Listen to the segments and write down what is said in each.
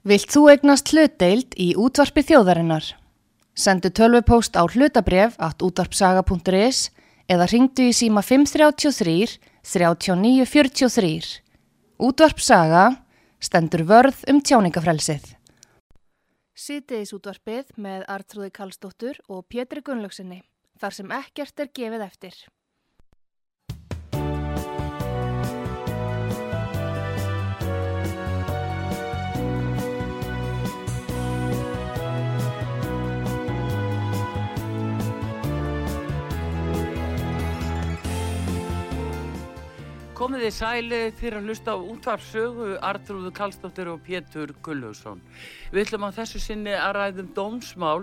Vilt þú egnast hlutdeild í útvarpi þjóðarinnar? Sendu tölvupóst á hlutabref at útvarpsaga.is eða ringdu í síma 533 3943. Útvarpsaga stendur vörð um tjáningafrelsið. Sýtiðis útvarpið með Artrúði Kallstóttur og Pétri Gunnlaugsinni þar sem ekkert er gefið eftir. Komið þið sælið fyrir að hlusta á útvarpsögu Artrúðu Kallstóttir og Pétur Gullhússon. Við ætlum á þessu sinni að ræðum dómsmál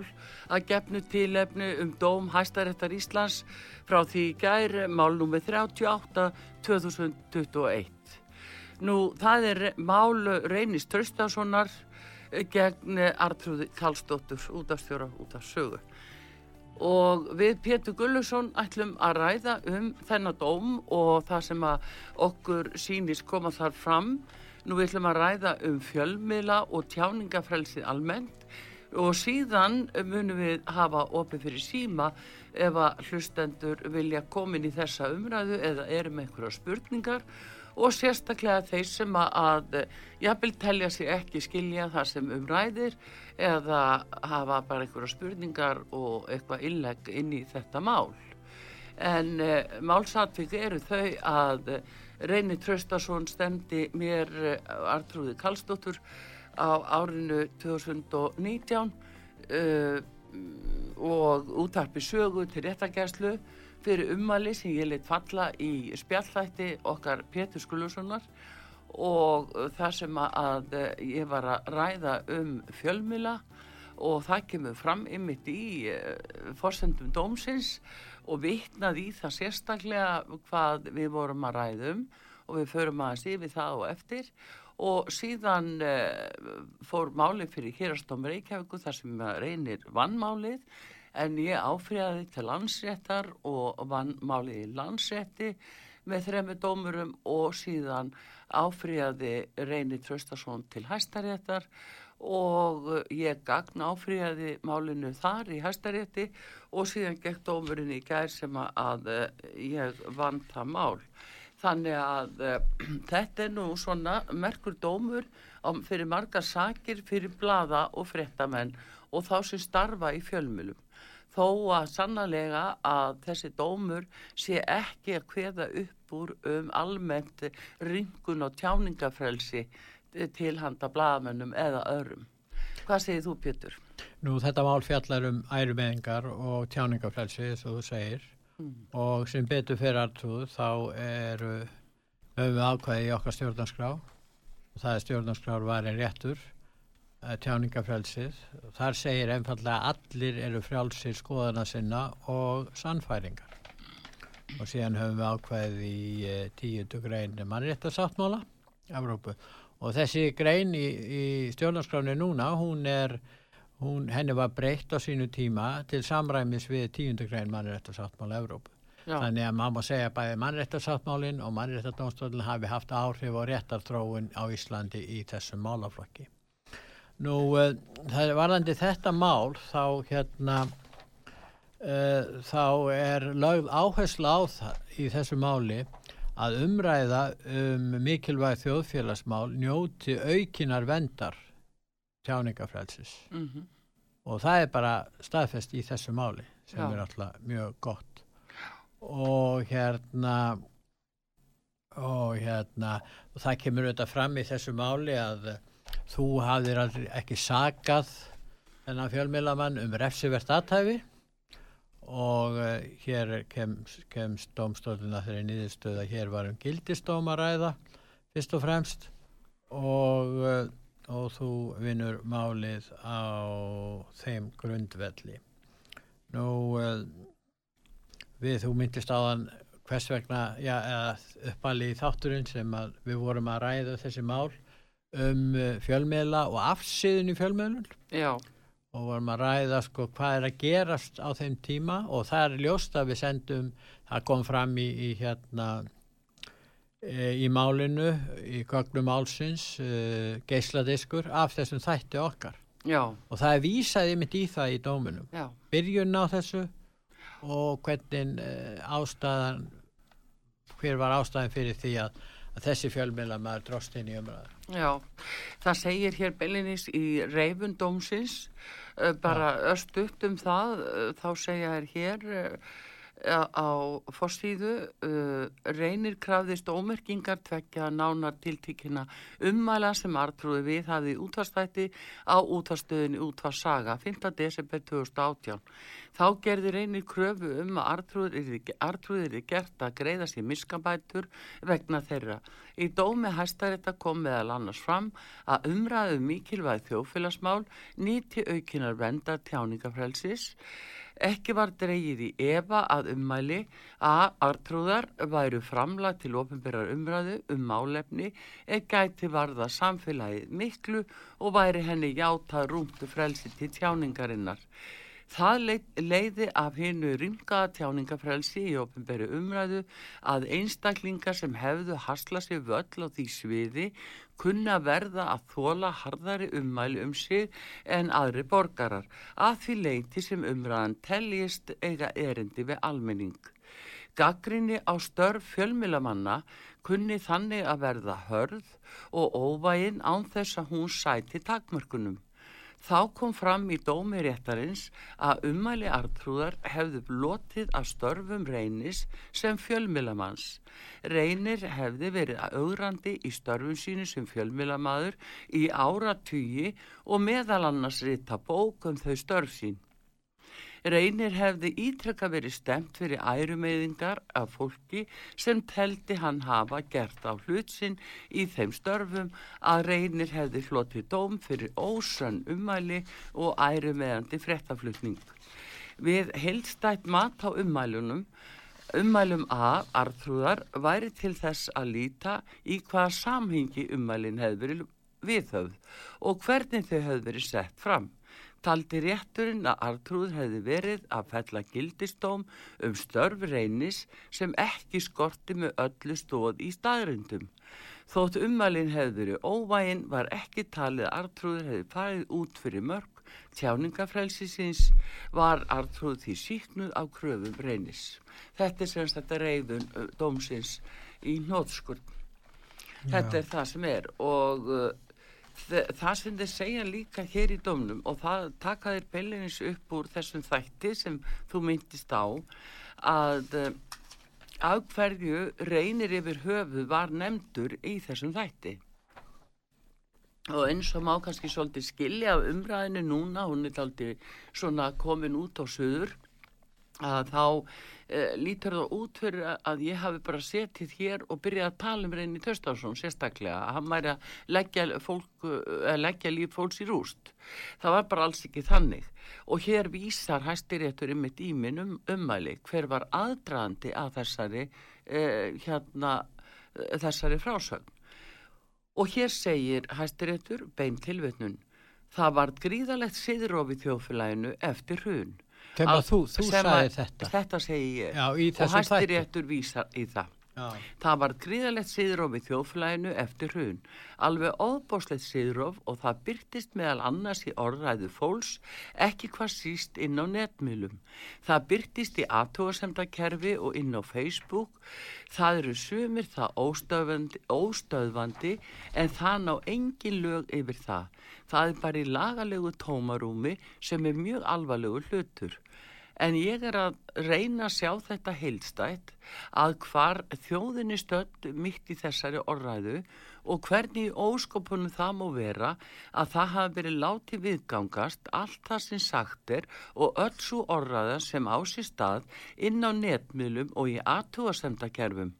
að gefnu tilefnu um dóm Hæstaréttar Íslands frá því gær málnúmið 38 2021. Nú það er mál reynist Traustasonar gegn Artrúðu Kallstóttur útafstjóra útafsögu og við Pétur Gullusson ætlum að ræða um þennan dóm og það sem að okkur sínist koma þar fram. Nú við ætlum að ræða um fjölmiðla og tjáningafrelsið almennt og síðan munum við hafa opið fyrir síma ef að hlustendur vilja komin í þessa umræðu eða eru með einhverja spurningar og sérstaklega þeir sem að jafnvel telja sér ekki skilja það sem umræðir eða hafa bara einhverja spurningar og eitthvað illeg inn í þetta mál. En uh, málsatvík eru þau að uh, Reyni Traustason stemdi mér uh, Artrúði Kallstóttur á árinu 2019 og útarpi sögu til réttagæslu fyrir ummali sem ég leitt falla í spjallþætti okkar Pétur Skulussonar og það sem að ég var að ræða um fjölmila og það kemur fram ymitt í fórsendum dómsins og vitnað í það sérstaklega hvað við vorum að ræðum og við förum að sífi það og eftir. Og síðan fór máli fyrir hérastómi Reykjavíku þar sem reynir vannmálið en ég áfriðaði til landsréttar og vann málið í landsrétti með þremi dómurum og síðan áfriðaði Reyni Traustason til hæstaréttar og ég gagn áfriðaði málinu þar í hæstarétti og síðan gekk dómurinn í gær sem að ég vann það mál. Þannig að uh, þetta er nú svona merkur dómur á, fyrir margar sakir fyrir blada og frettamenn og þá sem starfa í fjölmjölum þó að sannlega að þessi dómur sé ekki að hveða upp úr um almennt ringun og tjáningafrelsi til handa blagamennum eða öðrum. Hvað segir þú Pjötur? Nú þetta mál fjallar um ærumeðingar og tjáningafrelsi eins og þú segir mm. og sem betur fyrir alltaf þá eru höfum við ákvæði í okkar stjórnarskrá og það er stjórnarskrár varin réttur tjáningafrelsið. Þar segir einfallega allir eru frjálsir skoðana sinna og sannfæringar. Og síðan höfum við ákveðið í e, tíundu grein mannréttasáttmála Evrópu. Og þessi grein í, í stjórnarskráni núna, hún er, hún, henni var breytt á sínu tíma til samræmis við tíundu grein mannréttasáttmála Evrópu. Já. Þannig að maður má segja bæði mannréttasáttmálinn og mannréttadónstofnun hafi haft áhrif og réttartróun á Íslandi í þessum málaflokki. Nú, uh, það varðandi þetta mál, þá hérna, uh, þá er lögð áherslu á það í þessu máli að umræða um mikilvæg þjóðfélagsmál njóti aukinar vendar tjáningafrælsis. Mm -hmm. Og það er bara staðfest í þessu máli sem Já. er alltaf mjög gott. Og hérna, og hérna, og það kemur auðvitað fram í þessu máli að þú hafðir ekki sagað þennan fjölmilamann um refsivert aðtæfi og uh, hér kemst, kemst domstóluna þeirri nýðistöð að hér var um gildistómaræða fyrst og fremst og, uh, og þú vinnur málið á þeim grundvelli. Nú uh, við þú myndist þann hvers vegna, já, uppalið í þátturinn sem við vorum að ræða þessi mál um uh, fjölmiðla og afsýðun í fjölmiðlun Já. og varum að ræða sko hvað er að gerast á þeim tíma og það er ljóst að við sendum, það kom fram í, í hérna e, í málinu, í gögnum álsins, e, geisladiskur af þessum þætti okkar. Já, Og það er vísaði mitt í það í dóminum. já, Byrjun á þessu og hvernig e, ástæðan, hver var ástæðan fyrir því að, að þessi fjölmjöla maður dróst inn í umræðu. já. Það segir hér Bellinis í reyfundómsins, uh, bara öst upp um það, uh, þá segja þér hér uh, á fórstíðu, uh, reynir krafðist ómerkingar tvekja nánar tiltíkina ummæla sem artrúði við hafði útvarstætti á útvarstöðinni útvarsaga 5. desember 2018. Þá gerði reynir kröfu um að artrúðir er gert að greiða sér miskabætur vegna þeirra. Í dómi hæstarétta kom meðal annars fram að umræðu mikilvæg þjófélagsmál nýti aukinar venda tjáningafrelsis. Ekki var dreigið í efa að ummæli að artrúðar væru framlag til ofinbærar umræðu um málefni eða gæti varða samfélagið miklu og væri henni játað rúmtu frelsi til tjáningarinnar. Það leiði af hinnu rimkaða tjáningafrelsi í ofinbæri umræðu að einstaklingar sem hefðu hasla sér völl á því sviði kunna verða að þóla harðari ummæli um sig en aðri borgarar að því leiti sem umræðan teljist eiga erindi við almenning. Gaggrinni á störf fjölmilamanna kunni þannig að verða hörð og óvægin án þess að hún sæti takmörkunum. Þá kom fram í dómi réttarins að ummæli artrúðar hefðu blotið af störfum reynis sem fjölmilamanns. Reynir hefði verið augrandi í störfum sínu sem fjölmilamaður í áratugi og meðal annars rita bók um þau störf sín. Reynir hefði ítrekka verið stemt fyrir ærumeyðingar af fólki sem teldi hann hafa gert á hlutsinn í þeim störfum að Reynir hefði flotið dóm fyrir ósann umæli og ærumeyðandi frettaflutning. Við heilstætt mat á umælunum Ummælum A, artrúðar, væri til þess að líta í hvaða samhengi ummælinn hefði verið viðhöfð og hvernig þau hefði verið sett fram taldi rétturinn að artrúð hefði verið að fella gildistóm um störf reynis sem ekki skorti með öllu stóð í staðrindum. Þótt ummalinn hefði verið óvægin var ekki talið að artrúður hefði farið út fyrir mörg, tjáningafrælsisins var artrúð því síknuð á kröfum reynis. Þetta er semst þetta reyðun dómsins í nótskurn. Þetta er það sem er og það sem þeir segja líka hér í domnum og það taka þeir bellinis upp úr þessum þætti sem þú myndist á að af hverju reynir yfir höfu var nefndur í þessum þætti. Og eins og má kannski svolítið skilja umræðinu núna, hún er alltaf svona komin út á söður að þá uh, lítur það út fyrir að ég hafi bara setið hér og byrjað að tala um reyni Töstafsson sérstaklega, að hann væri að leggja, fólk, uh, leggja líf fólks í rúst. Það var bara alls ekki þannig og hér vísar hæstiréttur um eitt ímin um umæli hver var aðdraðandi að þessari, uh, hérna, þessari frásögn. Og hér segir hæstiréttur bein tilvetnun, það var gríðalegt siðrófi þjóðfélaginu eftir hrun Kemur þú, þú sagði þetta. Þetta segi ég Já, og hæstir réttur vísar í það. Já. Það var gríðalegt siðróf í þjóðflæginu eftir hrun. Alveg óbóslegt siðróf og það byrtist meðal annars í orðræðu fólks, ekki hvað síst inn á netmilum. Það byrtist í aðtóasemdakerfi og inn á Facebook. Það eru sumir það óstöðvandi, óstöðvandi en það ná engin lög yfir það. Það er bara í lagalegu tómarúmi sem er mjög alvarlegu hlutur. En ég er að reyna að sjá þetta heilstætt að hvar þjóðinni stödd mitt í þessari orðræðu og hvernig óskopunum það má vera að það hafi verið látið viðgangast allt það sem sagt er og öll svo orðræða sem á sér stað inn á netmiðlum og í aðtúasemdakerfum.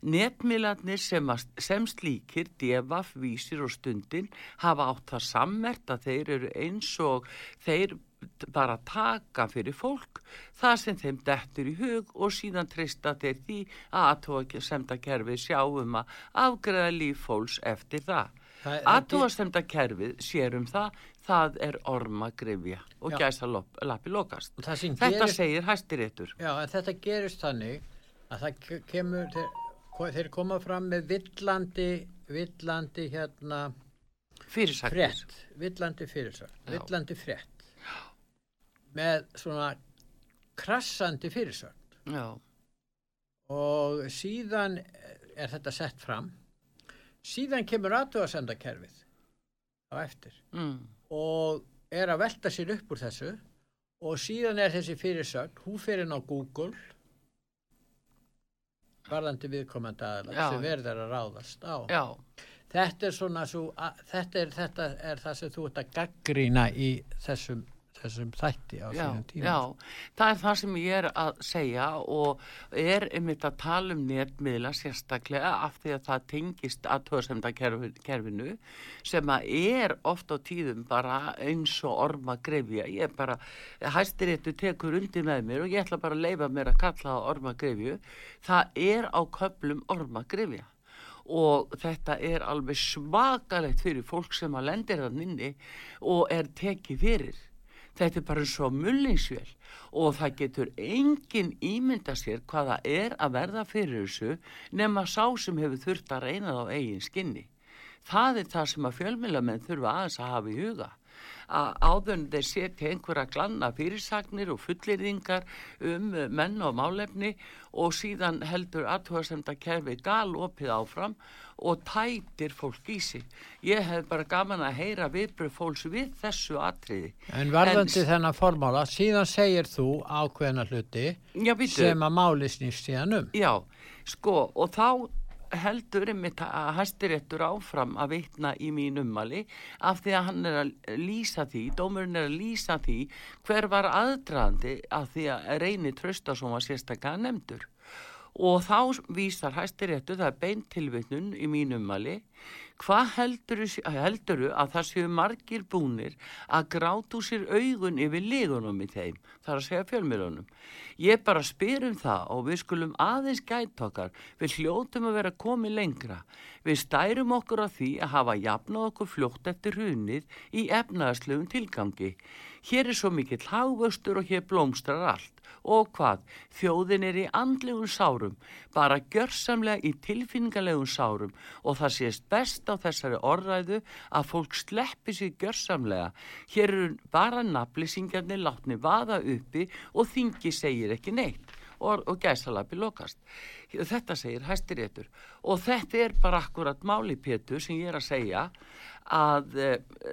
Netmiðlarnir sem, sem slíkir, devaf, vísir og stundin hafa átt það sammert að þeir eru eins og þeir bara taka fyrir fólk það sem þeim dettur í hug og síðan trista þeir því að aðtóasemda kerfið sjáum að afgreða líf fólks eftir það. Aðtóasemda kerfið sérum það, það er orma grefja og gæsa lappi lokast. Þetta gerist, segir hæstiréttur. Já, en þetta gerist þannig að það kemur til þeir koma fram með villandi, villandi hérna fyrirsagnir. frett, villandi fyrirsögn, Já. villandi frett með svona krassandi fyrirsögn. Já, og síðan er þetta sett fram. Síðan kemur aðtöðasendakerfið á eftir mm. og er að velta sér upp úr þessu. Og síðan er þessi fyrirsögn hún fyrir inn á Google varðandi viðkomandi Já. sem verður að ráðast á. Já, þetta er svona svo, að, þetta, er, þetta er það sem þú ert að gaggrína í þessum, þessum þætti á sínum tíma já. Það er það sem ég er að segja og er einmitt að tala um netmiðla sérstaklega af því að það tengist að tóðsemdakerfinu sem að er oft á tíðum bara eins og orma grefja. Ég er bara, hæstiréttu tekur undir með mér og ég ætla bara að leifa mér að kalla það orma grefju. Það er á köplum orma grefja. og þetta er alveg svakalegt fyrir fólk sem að lendir það minni og er tekið fyrir. Þetta er bara svo mullingsvél og það getur engin ímynda sér hvað það er að verða fyrir þessu nema sá sem hefur þurft að reyna það á eigin skinni. Það er það sem að fjölmilamenn þurfa aðeins að hafa í huga að áðun þeir setja einhverja glanna fyrirsagnir og fullirðingar um eh, menn og málefni og síðan heldur aðtúasemda kerfi galopið áfram og tætir fólk í sig. Ég hef bara gaman að heyra viðbröð fólks við þessu atriði. En varðandi En- þennan formála, síðan segir þú ákveðna hluti Já, sem að máli snýst síðan um. Já, sko, og þá heldur einmitt að hæstiréttur áfram að vitna í mín ummali af því að hann er að lýsa því, dómurinn er að lýsa því hver var aðdraðandi að því að reyni Traustason var sérstaklega nefndur. Og þá vísar hæstiréttur, það er beint tilvitnun í mín ummali, hvað helduru, helduru að það séu margir búnir að grátu sér augun yfir ligunum í þeim, þar að segja fjölmjölunum. Ég bara spyr um það og við skulum aðeins gæta okkar, við hljótum að vera komið lengra. Við stærum okkur á því að hafa jafnað okkur fljótt eftir hrunið í efnaðaslegum tilgangi. Hér er svo mikill hagvöxtur og hér blómstrar allt. Og hvað? Þjóðin er í andlegum sárum, bara gjörsamlega í tilfinningalegum sárum og það sést best á þessari orðræðu að fólk sleppi sér gjörsamlega. Hér eru bara naflýsingarnir látni vaða uppi og þingi segir ekki neitt og, og gæsalabi lokast. Þetta segir hæstiréttur og þetta er bara akkurat máli Pétur sem ég er að segja að e,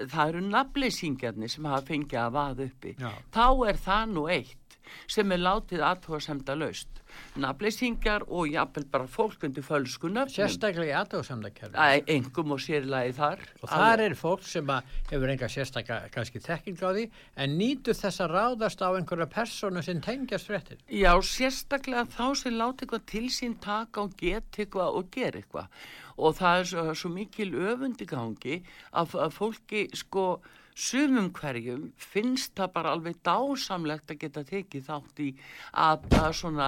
það eru naflýsingarnir sem hafa fengið að vaða uppi. Já. Þá er það nú eitt sem er látið aðtóðasemda laust. Naflýsingar og jafnvel bara fólk undir fölsku nöfnum. Sérstaklega í aðtöðsamdakerfi. Æ, engum og sérlagi þar. Og þar er fólk sem hefur enga sérstaklega kannski þekking á því en nýtur þess að ráðast á einhverja persónu sem tengjast fréttir. Já, sérstaklega þá sem láti eitthvað til sín taka og geta eitthvað og gera eitthvað. Og það er svo, svo mikil öfundi gangi að, að fólki sko sumum hverjum finnst það bara alveg dásamlegt að geta tekið þátt í að, að svona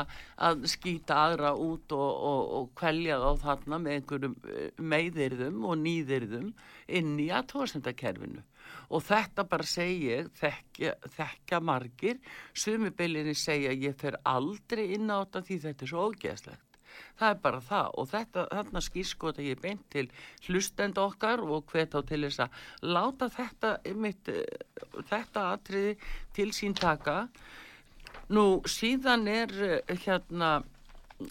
að skýta aðra út og, og, og kvelja þá þarna með einhverjum eh, meiðirðum og nýðirðum inn í aðtóðsendakerfinu. Og þetta bara segi ég, þekkja, þekkja margir, sumi beilinni segja ég fer aldrei inn á þetta því þetta er svo ógeðslegt. Það er bara það og þetta, þarna skýrskota ég beint til hlustend okkar og hvet á til þess að láta þetta, mitt, þetta atriði til sín taka. Nú síðan er eh, hérna,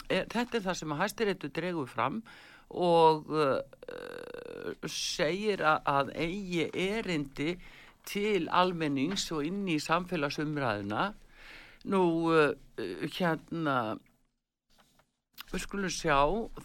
er, þetta er það sem að hæstiréttu dregur fram og uh, segir að, að eigi erindi til almennings og inn í samfélagsumræðuna. Nú uh, hérna Við skulum sjá,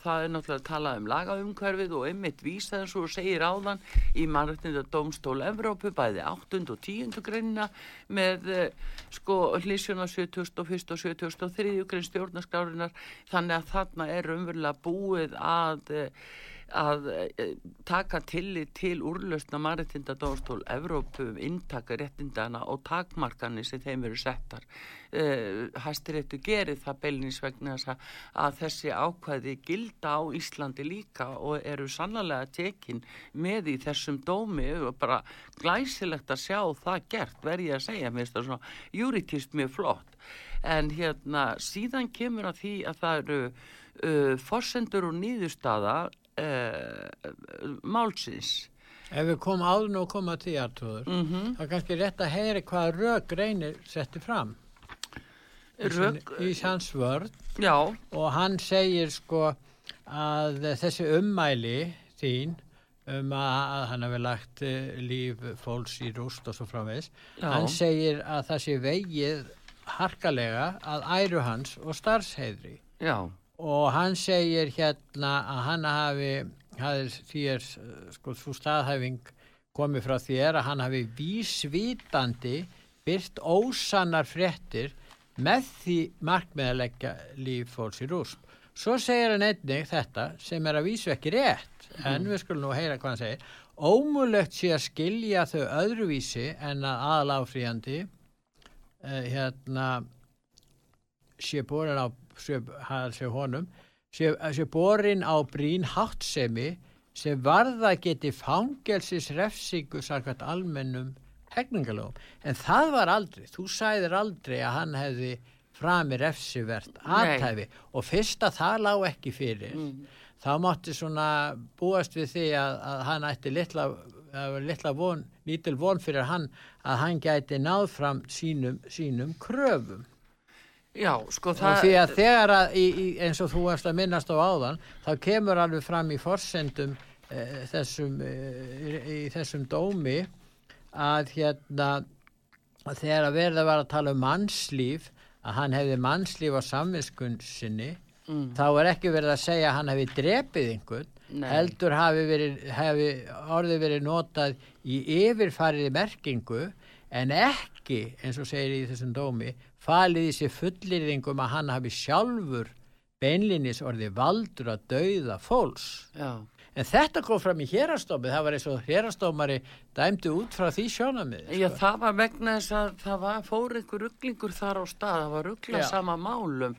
það er náttúrulega að tala um lagaumhverfið og einmitt vísa eins og segir áðan í mannrættinda domstól Evrópu bæði 8. og 10. greinina með eh, sko hlýsjuna 71. og 73. grein stjórnaskrárinar þannig að þarna er umverulega búið að eh, að eh, taka tillit til úrlausna mannréttinda dómstól Evrópu um inntaka réttindana og takmarkanir sem þeim eru settar. Uh, Hæstiréttu gerir það beilins vegna að, þessi ákvæði gilda á Íslandi líka og eru sannlega tekin með í þessum dómi og bara glæsilegt að sjá það gert, verð ég að segja, mér finnst það svona júritist mjög flott. En hérna síðan kemur að því að það eru uh, forsendur og nýðustada uh, málsins. Ef við komum áður og komum að því aðtrúður, Mm -hmm. þá er kannski rétt að heyri hvað rök reynir setti fram. Rök, Í hans vörð já, og hann segir sko að þessi ummæli þín um að, hann hafi lagt eh, líf fólks í rúst og svo framvegs, hann segir að það sé vegið harkalega að æru hans og starfsheyðri já, og hann segir hérna að hann hafi, hafi þér sko svo staðhæfing komið frá þér að hann hafi vísvitandi byrt ósannar fréttir með því markmið að leggja líf fólks í rúst. Svo segir hann einnig þetta sem er að vísu ekki rétt en við skulum nú heyra hvað hann segir. Ómulegt sé að skilja þau öðruvísi en að aðláfríandi uh, hérna sé borin á sé, sé honum sé, sé borin á brín háttsemi sem varða geti fangelsis refsingu sarkvæmt almennum hegningalögum. En það var aldrei, þú sæðir aldrei að hann hefði frami refsivert aðtæfi og fyrst að það lág ekki fyrir þá mátti svona búast við því að, að hann ætti litla, litla von, lítil von fyrir hann að hann gæti náð fram sínum, sínum kröfum. Já, sko það... því að þegar að, í, í, eins og þú varst að minnast á áðan, þá kemur alveg fram í forsendum e, þessum, e, í, þessum dómi að hérna að þegar að verða var að tala um mannslíf, að hann hefði mannslíf á samviskun sinni, Mm. þá er ekki verið að segja að hann hefði drepið einhvern, Nei. heldur hafi, verið, hafi orðið verið notað í yfirfariði merkingu en ekki, eins og segir í þessum dómi, falið í sig fullirðingum að hann hafi sjálfur beinlinis orðið valdur að dauða fólks. Já, En þetta kom fram í hérastómið, það var eins og hérastómari dæmdi út frá því sjónamið. Já, það var vegna þess að það var, fór einhver rugglingur þar á stað, það var ruggla Já. sama málum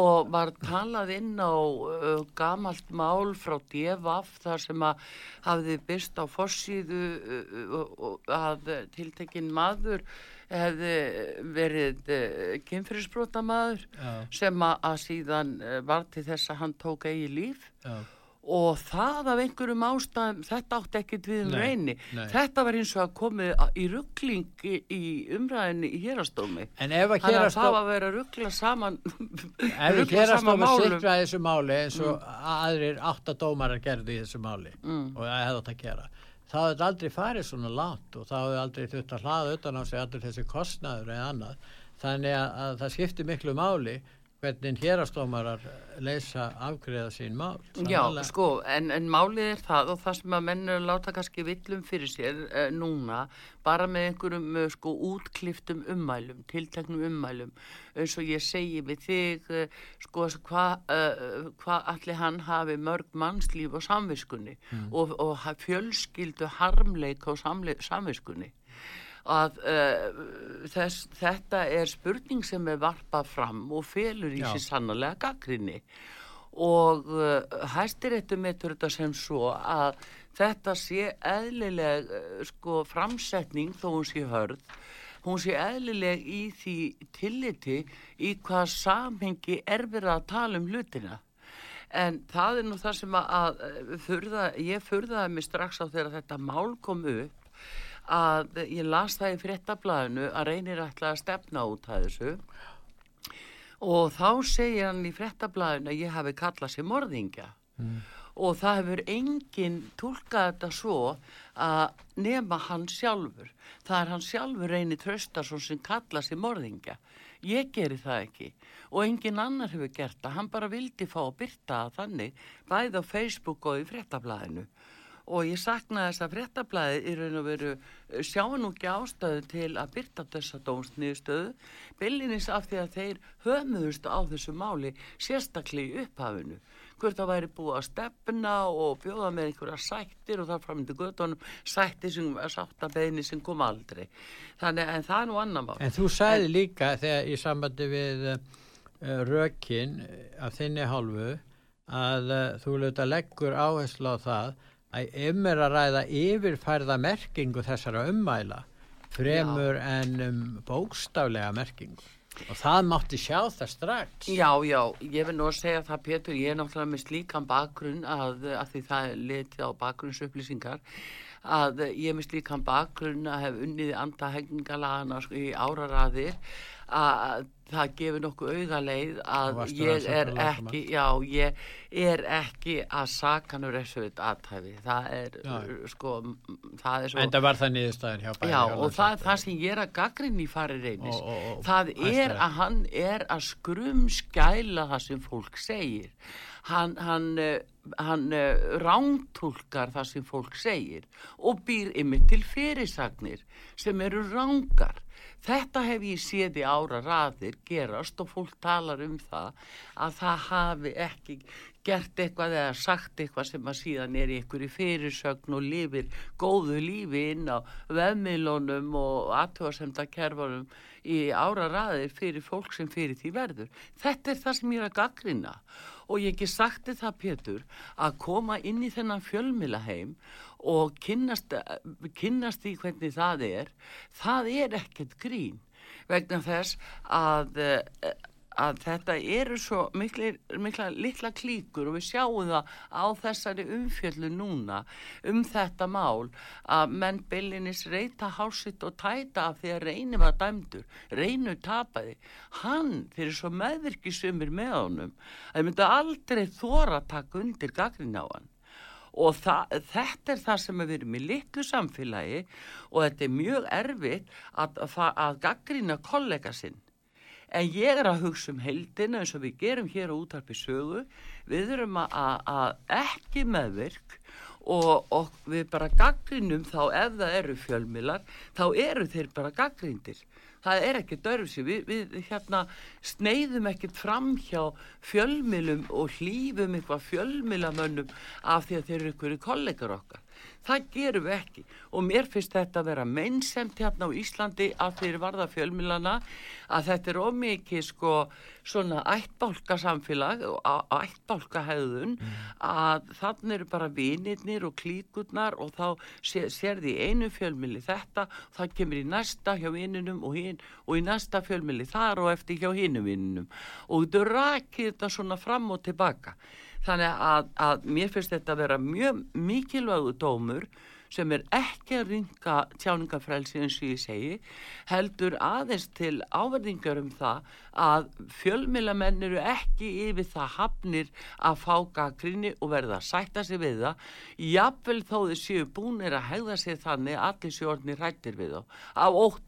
og var talað inn á uh, gamalt mál frá DFF þar sem að hafði byrst á fossíðu uh, uh, að tiltekinn maður hefði verið uh, kynfyrirsbrotamaður Já, sem að, síðan uh, var til þess að hann tók eigi líf. Já, og það af einhverjum ástæðum þetta átti ekkit við um reyni. nei. þetta var eins og að komið í ruggling í, umræðinni í hérastómi þannig að það var að vera ruggla saman Ef málum. sikra þessu máli eins og aðrir átta dómarar gerðu í þessu máli Mm. og það hefði átt að gera þá hefði aldrei farið svona langt og þá hefði aldrei þurft að hlaða utan á sig allir þessi kostnaður eða annað. Þannig að, að það skiptir miklu máli hvernig hérastómarar leysa afgriða sín mál. Já, Sannarlega. sko, en, en málið er það og það sem að menn að láta kannski villum fyrir sér uh, núna, bara með einhverjum uh, sko útkliftum ummælum, tilteknum ummælum, eins og ég segi við þig, uh, sko, hvað uh, hva allir hann hafi mörg mannslíf á samviskunni og, og ha- fjölskyldu harmleik á samle, samviskunni að uh, þess, þetta er spurning sem er varpað fram og felur í sér sannlega gaggrinni og uh, hæstiréttu metur þetta sem svo að þetta sé eðlileg uh, sko framsetning þó hún sé hörð. Hún sé eðlileg í því tilliti í hvað samhengi er verið að tala um hlutina. En það er nú það sem að, að furða, ég furðaði mig strax á þegar þetta mál kom upp að ég las það í fréttablaðinu að reynir ætla að stefna út að þessu. Og þá segir hann í fréttablaðinu að ég hafi kallað sér morðingja. Og það hefur enginn tólkað þetta svo að nema hann sjálfur. Það er hann sjálfur reynir Traustarsson sem kallað sér morðingja. Ég geri það ekki. Og enginn annar hefur gert það, hann bara vildi fá að byrta þannig bæði á Facebook og í fréttablaðinu og ég sakna þess að fréttablaði í raun og veru eh, sjá nú ekki ástæðu til að byrta þessa dómsniðstöðu byllinis af því að þeir höfnuðust á þessu máli sérstaklega í upphafinu. Hvort það væri búið að stefna og bjóða með einhverja sættir og þar framöndu göttunum sættir sem sáttabeðni sem kom aldrei. Þannig en það er nú annan mál. En þú sagði líka þegar í sambandi við uh, rökin af þinni hálfu að uh, þú lögða leggur áherslu á það að um er að ræða yfirfærða merkingu þessara ummæla fremur en um, bókstaflega merkingu. Og það mátti sjá það strax. Já, já, ég vil nú að segja það Pétur, ég er náttúrulega með slíkan bakgrunn að, að því það litið á bakgrunnsupplýsingar að ég er með slíkan bakgrunn að hef unnið andahegningalagana í áraraðir að það gefur nokkuð auðaleið að ég er ekki já, ég er ekki að sakanur þessu aðtæfi það er já. sko það er svo en það var það niðurstæðin hjá bæri já og það er það sem ég er að gaggrinni fari reynis og, og, og, það er að hann er að skrum skæla það sem fólk segir. Hann, hann, hann rántúlkar það sem fólk segir og býr yfir til fyrirsagnir sem eru rángar Þetta hef ég séð í ára raðir gerast og fólk talar um það að það hafi ekki gert eitthvað eða sagt eitthvað sem að síðan er í einhverju fyrirsögn og lifir góðu lífi inn á veðmiðlunum og aðtöðasemda kerfanum í ára raðir fyrir fólk sem fyrir því verður. Þetta er það sem ég er að gaggrina og ég ekki sagti það Pétur að koma inn í þennan fjölmilaheim og kynnast, kynnast í hvernig það er, það er ekkert grín vegna þess að að þetta eru svo mikla, mikla litla klíkur og við sjáum það á þessari umfjöldu núna um þetta mál að menn byllinis reyta hásitt og tæta af því að reyni var dæmdur, reynu tapaði. Hann fyrir svo meðvirkisumir með honum að það myndi aldrei þóra að taka undir gagrin á hann. Og það, þetta er það sem við erum í litlu samfélagi og þetta er mjög erfitt að, að, að gaggrina kollega sinn en ég er að hugsa um heldina eins og við gerum hér á útarpi sögu. Við erum að, ekki meðvirk og, og við bara gaggrinum þá ef það eru fjölmilar þá eru þeir bara gaggrindir það er ekki dörfsi við, við hérna sneiðum ekkert fram hjá fjölmilum og hlýfum eitthvað fjölmilamönnum af því að þeir eru ykkur í kollegar okkar það gerum við ekki. Og mér finnst þetta að vera mennsemt hérna á Íslandi að þeir varða fjölmilana að þetta er ómikið sko svona ættbálka samfélag og ættbálka hefðun mm. að þannig eru bara vinirnir og klíkurnar og þá sér, sér því einu fjölmili þetta það kemur í næsta hjá vininum og, hin, og í næsta fjölmili þar og eftir hjá hinu vininum. Og þú rakið þetta svona fram og tilbaka Þannig að, að mér finnst þetta að vera mjög mikilvægu dómur sem er ekki að ringa tjáningafrælsi eins og ég segi, heldur aðeins til áverðingar um það að fjölmilamenn eru ekki yfir það hafnir að fá gaggrinni og verða að sætta sig við það, jafnvel þó þið séu búinir að hegða sig þannig allir sjórnir rættir við þá, á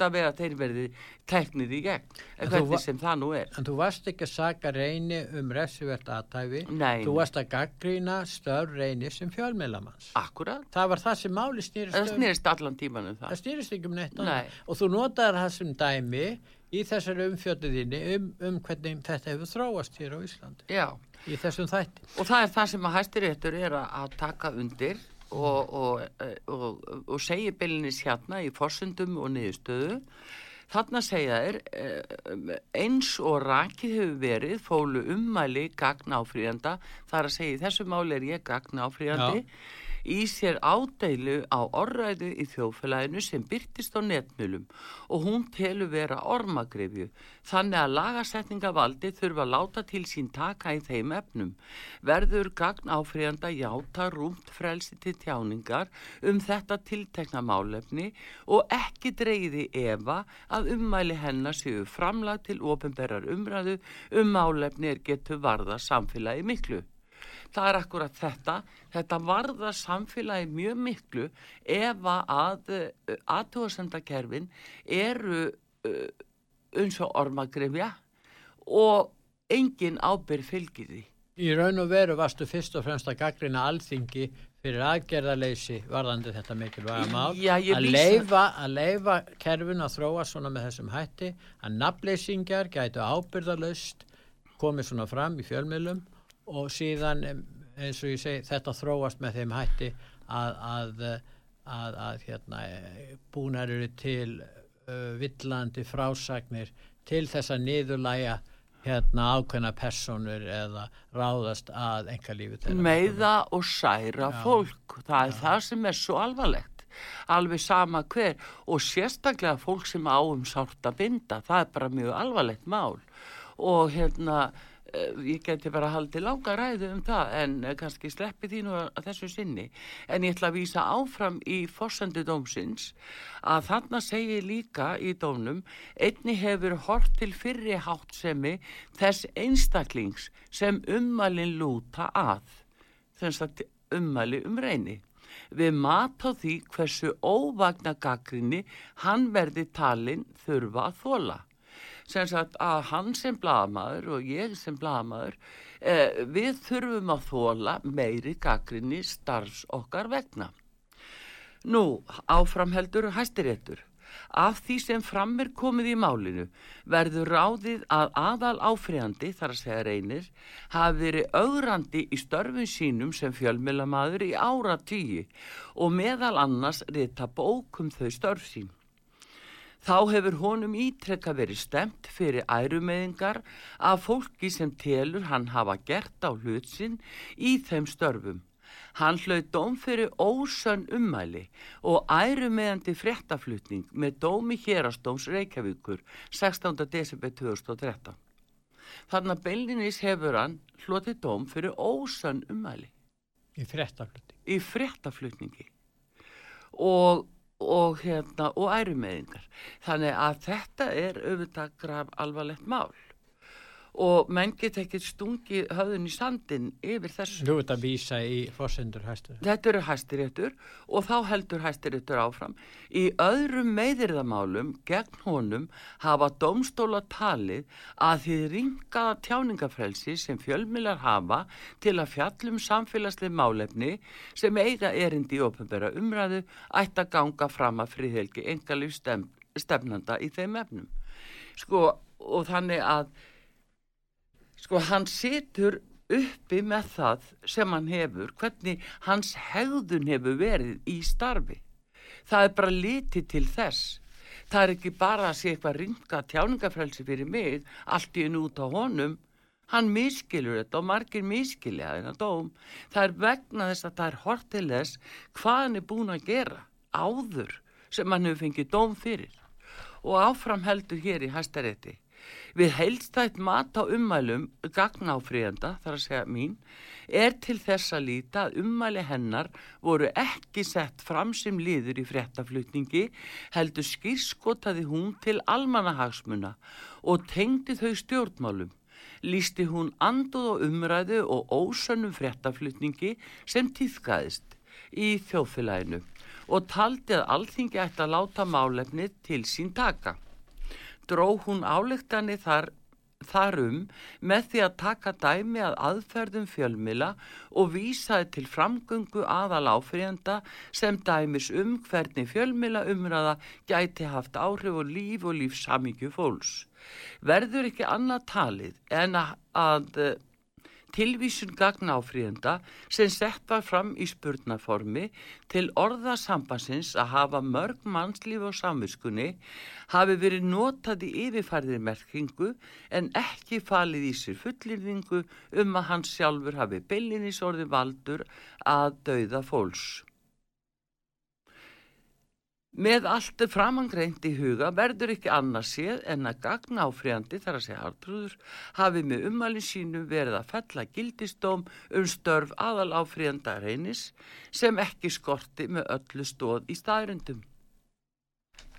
við að þeir verði teknir í gegn, hvernig sem það nú er. En þú varst ekki að saga reyni um refsivert aðtæfi, þú varst að gaggrýna stör reyni sem fjölmilamanns. Akkurat. Það var það sem máli stýrist um. Það stýrist allan tíman um það. Það stýrist ekki um neitt annað. Og þú notaður það sem dæmi í þessari umfjötuðinni um, um hvernig þetta hefur þróast hér á Íslandi. Já. Í þessum þætti. Og það er það sem að hæstiréttur er að taka undir og, og, og, og segja byllinis hérna í forsundum og niðurstöðu Þarna segja þeir eh, eins og rakið hefur verið fólu ummæli gagn áfríðanda þar að segja þessu máli er ég gagn áfríðandi í sér ádeilu á orðræðu í þjóðfélaginu sem byrtist á netmjölum og hún telur vera ormagrefju þannig að lagasetningavaldi þurfa að láta til sín taka í þeim efnum. Verður gagn áfríðanda játa rúmt frelsi til tjáningar um þetta tiltekna málefni og ekki dreyði Eva að ummæli hennar séu framlag til ofinberrar umræðu um málefni er getur varða samfélagi miklu það er akkurat þetta. Þetta varða samfélagi mjög miklu ef að uh, aðtúasendakerfin eru uh, eins og ormagrifja og engin ábyrg fylgir því. Í raun og veru varstu fyrst og fremst að gaggrina alþingi fyrir aðgerðarleysi varðandi þetta mikilvæga mál. Já, að, leifa, að leifa kerfin að þróa svona með þessum hætti að nafnleysingjar gætu ábyrðarlaust komið svona fram í fjölmjölum og síðan eins og ég segi þetta þróast með þeim hætti að, að, að, að hérna, búnar eru til uh, villandi frásagnir til þess að niðurlæja hérna ákveðna personur eða ráðast að enga lífi meða og særa Já. fólk. Það er Já. það sem er svo alvarlegt. Alveg sama hver og sérstaklega fólk sem áum sárt að binda, það er bara mjög alvarlegt mál. Og hérna ég geti bara haldið langa ræðu um það en eh, kannski sleppi því nú að þessu sinni. En ég ætla að vísa áfram í fórsendu dómsins að þarna segir líka í dómnum einni hefur hort til fyrri háttsemi þess einstaklings sem ummalin lúta að. Þess að ummali um reyni. Við mat á því hversu óvagna gaggrinni hann verði talin þurfa að þóla sem sagt að hann sem bladamæður og ég sem bladamæður eh, við þurfum að þóla meiri gaggrinni starfs okkar vegna. Nú, áframheldur hæstiréttur. Af því sem fram er komið í málinu verður ráðið að aðal áfriðandi, þar að segja reynir, hafi verið augrandi í störfun sínum sem fjölmjölamaður í ára tíu og meðal annars rita bókum þau störf sín. Þá hefur honum ítrekka verið stemt fyrir ærumeðingar af fólki sem telur hann hafa gert á hlutsinn í þeim störfum. Hann hlaut dóm fyrir ósönn ummæli og ærumeðandi fréttaflutning með dómi hérastóms Reykjavíkur 16. desember 2013. Þannig að Bellinis hefur hann hlutið dóm fyrir ósönn ummæli. Í fréttaflutningi. Í fréttaflutningi. Og og, hérna, og ærumeðingar. Þannig að þetta er auðvitað graf alvarlegt mál og menn get ekki stungi höfðun í sandin yfir þessu. Þú ert að vísa í fórsendur hæstur. Þetta eru hæstiréttur og þá heldur hæstiréttur áfram. Í öðrum meðirðamálum gegn honum hafa domstóla talið að þið ringaða tjáningafrelsi sem fjölmilar hafa til að fjallum samfélagslega málefni sem eiga erindi í ofnbæra umræðu ætti að ganga fram að friðhelgi engalíf stefnanda í þeim efnum. Sko og þannig að sko hann situr uppi með það sem hann hefur, hvernig hans hegðun hefur verið í starfi. Það er bara litið til þess. Það er ekki bara að sé eitthvað ringa tjáningafrelsi fyrir mig, allt í enn út á honum. Hann miskilur þetta og margir miskilja þennan dóm. Það er vegna þess að það er hortilegs hvað hann er búin að gera áður sem hann hefur fengið dóm fyrir. Og áfram heldur hér í hæstarétti Við heilstætt mat á ummælum gagnáfríðanda, þar að segja mín, er til þess að líta að ummæli hennar voru ekki sett fram sem liður í fréttaflutningi, heldur skýrskotaði hún til almanahagsmuna og tengdi þau stjórnmálum. Lýsti hún anduð og umræðu og ósönnum fréttaflutningi sem týðkaðist í þjóðfélaginu og taldi að alþingi ætti að láta málefni til sín taka dró hún áleiktanir þar, þarum með því að taka dæmi að aðferðum fjölmila og vísaði til framgöngu aðal áfriðenda sem dæmis um hvernig fjölmila umræða gæti haft áhrif og líf og lífsamíkju fólks. Verður ekki annað talið en að, að tilvísun gagna áfríðenda sem sett var fram í spurnaformi til orðasambansins að hafa mörg mannslíf og samviskunni hafi verið notað í yfirfærðir merkingu en ekki falið í sér fullirðingu um að hans sjálfur hafi beilinísorði valdur að dauða fólks. Með allt framangreint í huga verður ekki annars séð en að gagna áfriðandi þar að segja hartrúður hafi með ummalin sínu verið að fella gildistóm um störf aðal áfriðanda reynis sem ekki skorti með öllu stóð í staðröndum.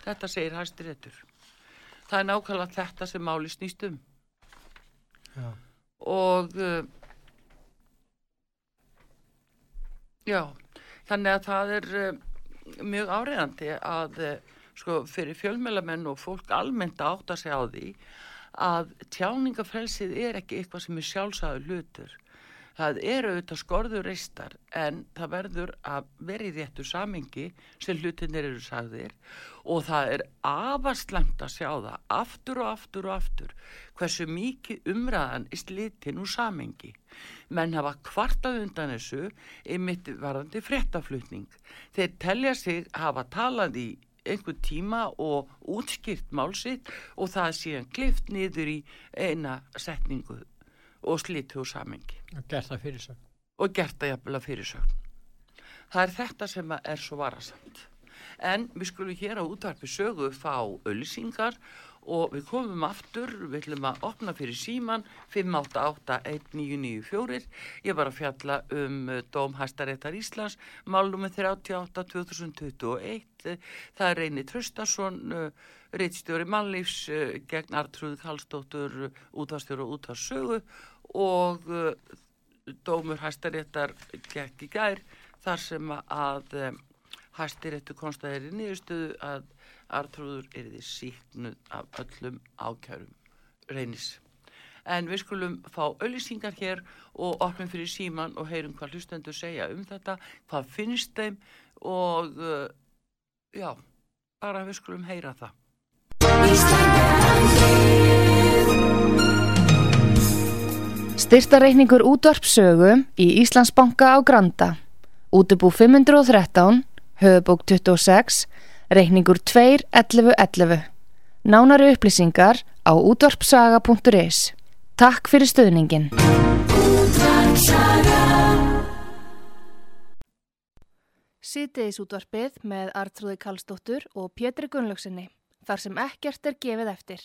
Þetta segir hæstir ettur. Það er nákvæmlega þetta sem máli snýst um. Já. Og uh, já, þannig að það er... Uh, mjög áriðandi að eh, sko, fyrir fjölmjölamenn og fólk almennt átt að segja á því að tjáningafrelsið er ekki eitthvað sem er sjálfsæðu hlutur. Það eru auðvitað skorður reistar en það verður að vera í réttu samingi sem hlutinir eru sagðir og það er afastlemt að sjá það aftur og aftur og aftur hversu mikið umræðan er slitinn úr samingi menn hafa kvartað undan þessu ymitt varðandi fréttaflutning. Þeir telja sig hafa talað í einhver tíma og útskýrt málsitt og það síðan klift niður í eina setningu og slitu úr samengi. Og gert það fyrirsögn. Og gert það jafnvel að fyrirsögn. Það er þetta sem er svo varasamt. En við skulum hér á útvarpi sögu fá öllisingar og við komum aftur, við ætlum að opna fyrir síman 5881994. Ég var að fjalla um uh, Dómhæstaréttar Íslands, málum með 38-2021. Það er Reyni Tröstarsson, uh, reittstjóri mannlífs uh, gegn Artrúð Kallstóttur, útvarstjóru og útvarsögu og Dómur Hæstaréttar gekk í gær þar sem að Hæstaréttu konstaðir í nýðustuðu að Artrúður er því síknuð af öllum ákjörum reynis. En við skulum fá auðlýsingar hér og opnum fyrir síman og heyrum hvað hlustendur segja um þetta, hvað finnst þeim og já, bara við skulum heyra það. Styrtareikningur útvarpsögu í Íslandsbanka á Granda. Útubú 513, höfubók 26, reikningur 2.11.11. Nánari upplýsingar á útvarpsaga.is. Takk fyrir stöðningin. Sýtiðis útvarpið með Artrúði Kallstóttur og Pétri Gunnlaugsinni, þar sem ekkert er gefið eftir.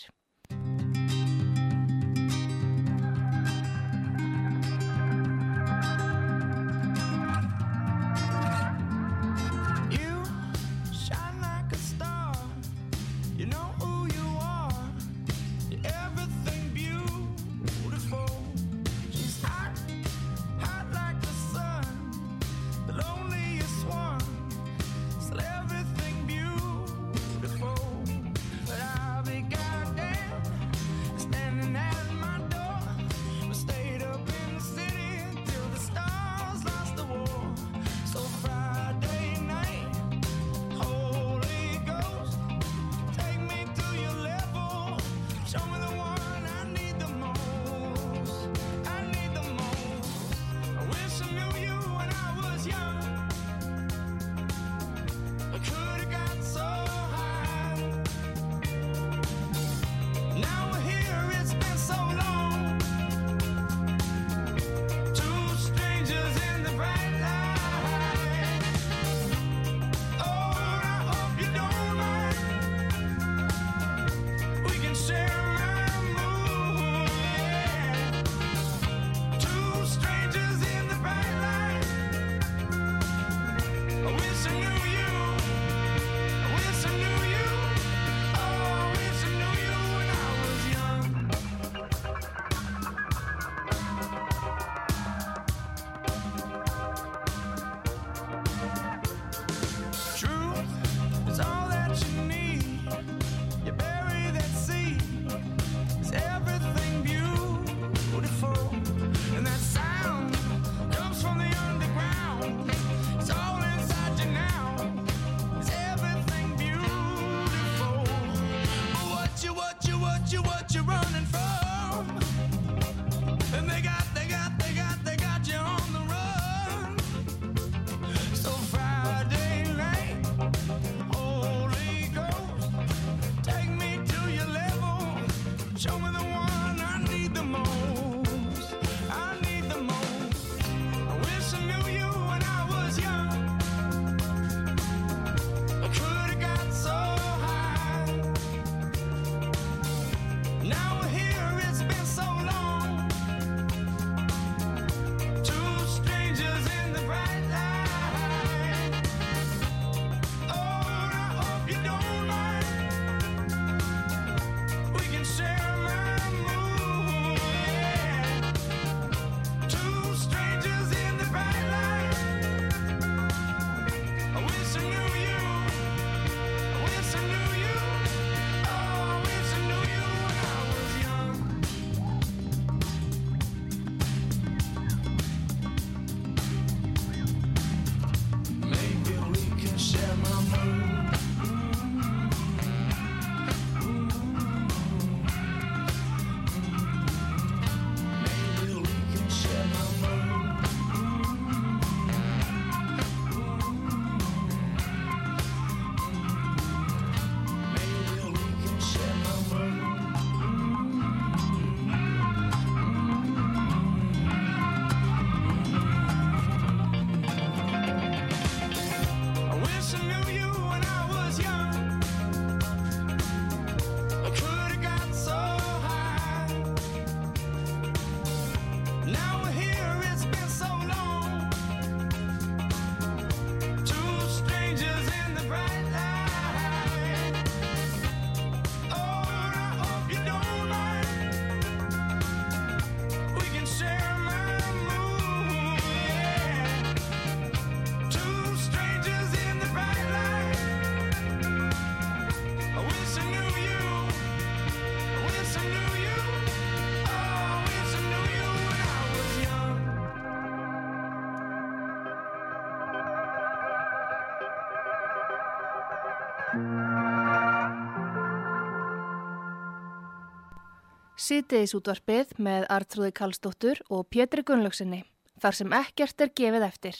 Sýtiðis útvarpið með Artrúði Kallstóttur og Pétri Gunnlaugsinni, þar sem ekkert er gefið eftir.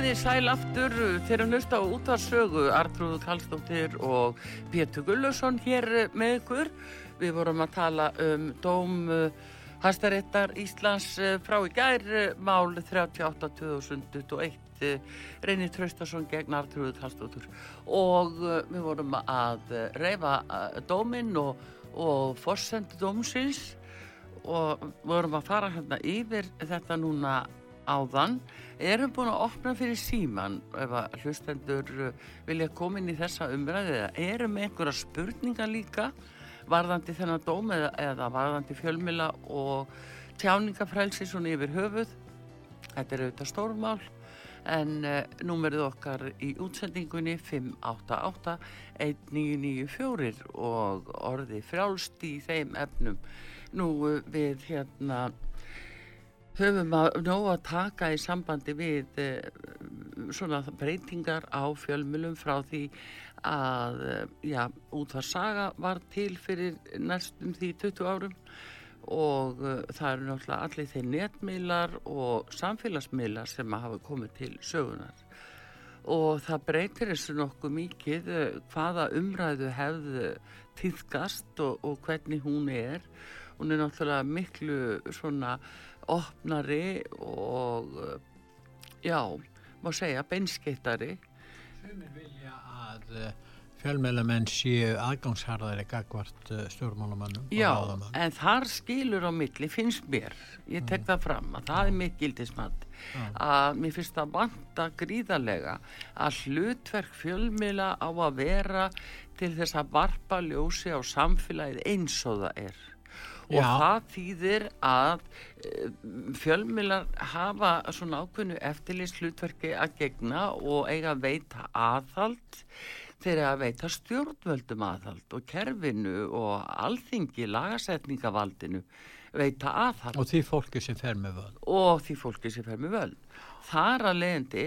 Komið í sæl aftur þegar hlusta á útvarsögu Artrúðu Kallstóttir og Pétur Gullusson hér með ykkur. Við vorum að tala um dóm Hæstaréttar Íslands frá í gær mál 38.2021 Reynir Traustason gegn Artrúðu Kallstóttir og við vorum að reyfa dóminn og, og forsendu dómsins og vorum að fara hérna yfir þetta núna áðan. Erum búin að opna fyrir síman ef að hlustendur uh, vilja koma inn í þessa umræði eða erum með einhverja spurninga líka varðandi þennan dóm eða, eða varðandi fjölmila og tjáningafrælsi svona yfir höfuð? Þetta er auðvitað stórmál en uh, númerið okkar í útsendingunni 588-1994 og orði frjálst í þeim efnum. Nú uh, við hérna höfum að nóg að taka í sambandi við uh, svona breytingar á fjölmjölum frá því að uh, já, útvarsaga var til fyrir næstum því 20 árum og uh, það eru náttúrulega allir þeir netmiðlar og samfélagsmiðlar sem hafa komið til sögunar og það breytir þessu nokkuð mikið hvaða umræðu hefðu týðgast og, og hvernig hún er. Hún er náttúrulega miklu svona opnari og já, má segja beinskeittari Sumir vilja að fjölmjölamenn séu aðgangsharðari gagvart stjórnmálamannum Já, en þar skilur á milli finnst mér, ég tek það fram að það er mitt gildismat að mér finnst það vanta gríðarlega að hlutverk fjölmjöla á að vera til þess að varpa ljósi á samfélagið eins og það er og það þýðir að fjölmilar hafa svona ákveðnu eftirlýst hlutverki að gegna og eiga að veita aðhald. Þeir að veita stjórnvöldum aðhald og kerfinu og alþingi lagasetningavaldinu veita aðhald. Og því fólki sem fer með völd. Og því fólki sem fer með völd. Þar að leiðandi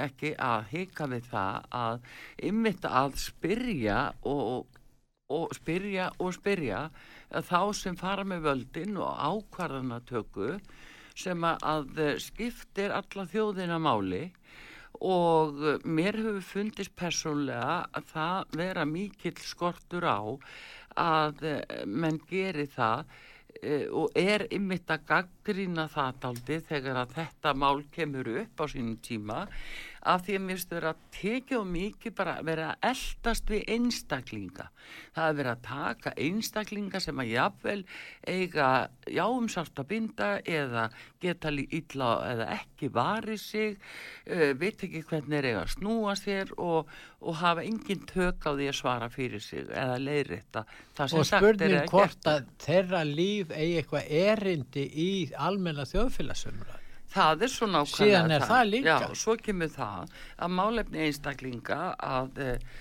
ekki að hika við það að ymmita að spyrja og, og spyrja og spyrja þá sem fara með völdin og ákvarðanatöku sem að skiptir alla þjóðina máli og mér hefur fundist persónlega að það vera mikill skortur á að menn geri það og er ymmit að gaggrína það daldi þegar að þetta mál kemur upp á sínum tíma af því að mér finnst vera að tekja og mikið bara vera að eldast við einstaklinga. Það er verið að taka einstaklinga sem að jafnvel eiga jáumsátt að binda eða geta illa eða ekki varið sig, uh, veit ekki hvernig er eiga að snúa sér og, og hafa engin tök á því að svara fyrir sig eða leiðrita. Og spurning hvort að þeirra líf eigi eitthvað erindi í almenna þjóðfélagsumræð. Það er svo nákvæmlega Síðan er það, það líka. Já, svo kemur það að málefni einstaklinga að e, e,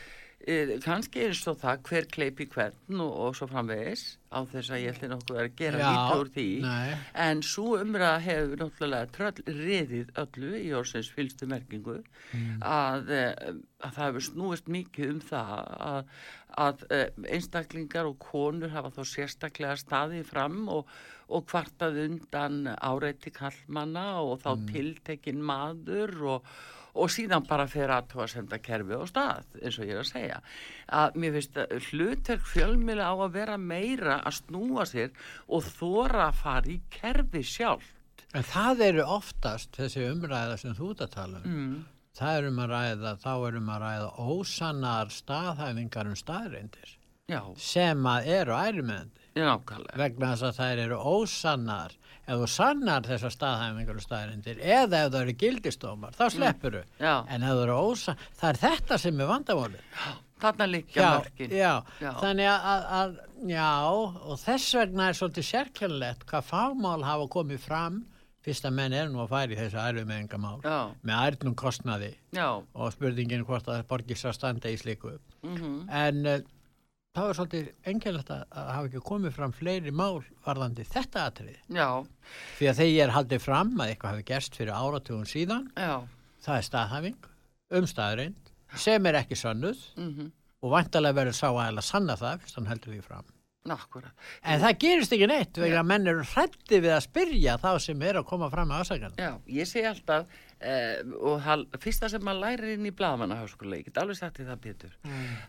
kannski er svo það hver kleipi hvern og, og svo framvegis á þess að ég ætli nokkuð að gera lítið úr því. Nei. En svo umræða hefur náttúrulega tröll riðið öllu í orsins fylgstu merkingu mm. að, að það hefur snúist mikið um það að, að einstaklingar og konur hafa þá sérstaklega staðið fram og og hvartað undan áreiti kallmanna og þá mm. tiltekinn maður og, og síðan bara fyrir aðtóa að senda kerfi á stað eins og ég er að segja að mér finnst að hlutverk fjölmjöla á að vera meira að snúa sér og þóra að fara í kerfi sjálf En það eru oftast þessi umræða sem þú ert að tala um mm. það er um að ræða, þá er um að ræða ósannar staðhæfingar um staðreindir Já. sem að eru ærumönd vegna þess að þær eru ósannar. Ef þú sannar þessar staðhæfingar og staðrindir eða ef það eru gildistómar þá sleppur þú, mm. en ef það eru ósannar það er þetta sem er vandamálið. Þarna líka mörgin já, já. þannig að, að Já, og þess vegna er svolítið sérkjörnlegt hvað fagmál hafa komið fram. Fyrst að menn er nú að færi þessu ærumeiningamál Já, með ærnum kostnaði. Já, og spurningin hvort að borgist að standa í sliku. mhm, En uh, það var svolítið engjörnlegt að, hafa ekki komið fram fleiri mál varðandi þetta atrið. já, Því að þegar ég er haldið fram að eitthvað hafi gerst fyrir áratugum síðan, já, það er staðhæfing, umstæðurind, sem er ekki sannuð mhm, og vantarlega verður sá að sanna það fyrst hann heldur því fram. nakkurat. En það gerist ekki neitt vegna að menn eru hrætti við að spyrja þá sem er að koma fram að ásækjana. Já, ég segi alltaf, eh, og það fyrsta sem maður lærir inn í blaðmannaháskóla, ég get alveg sagt því það Pétur,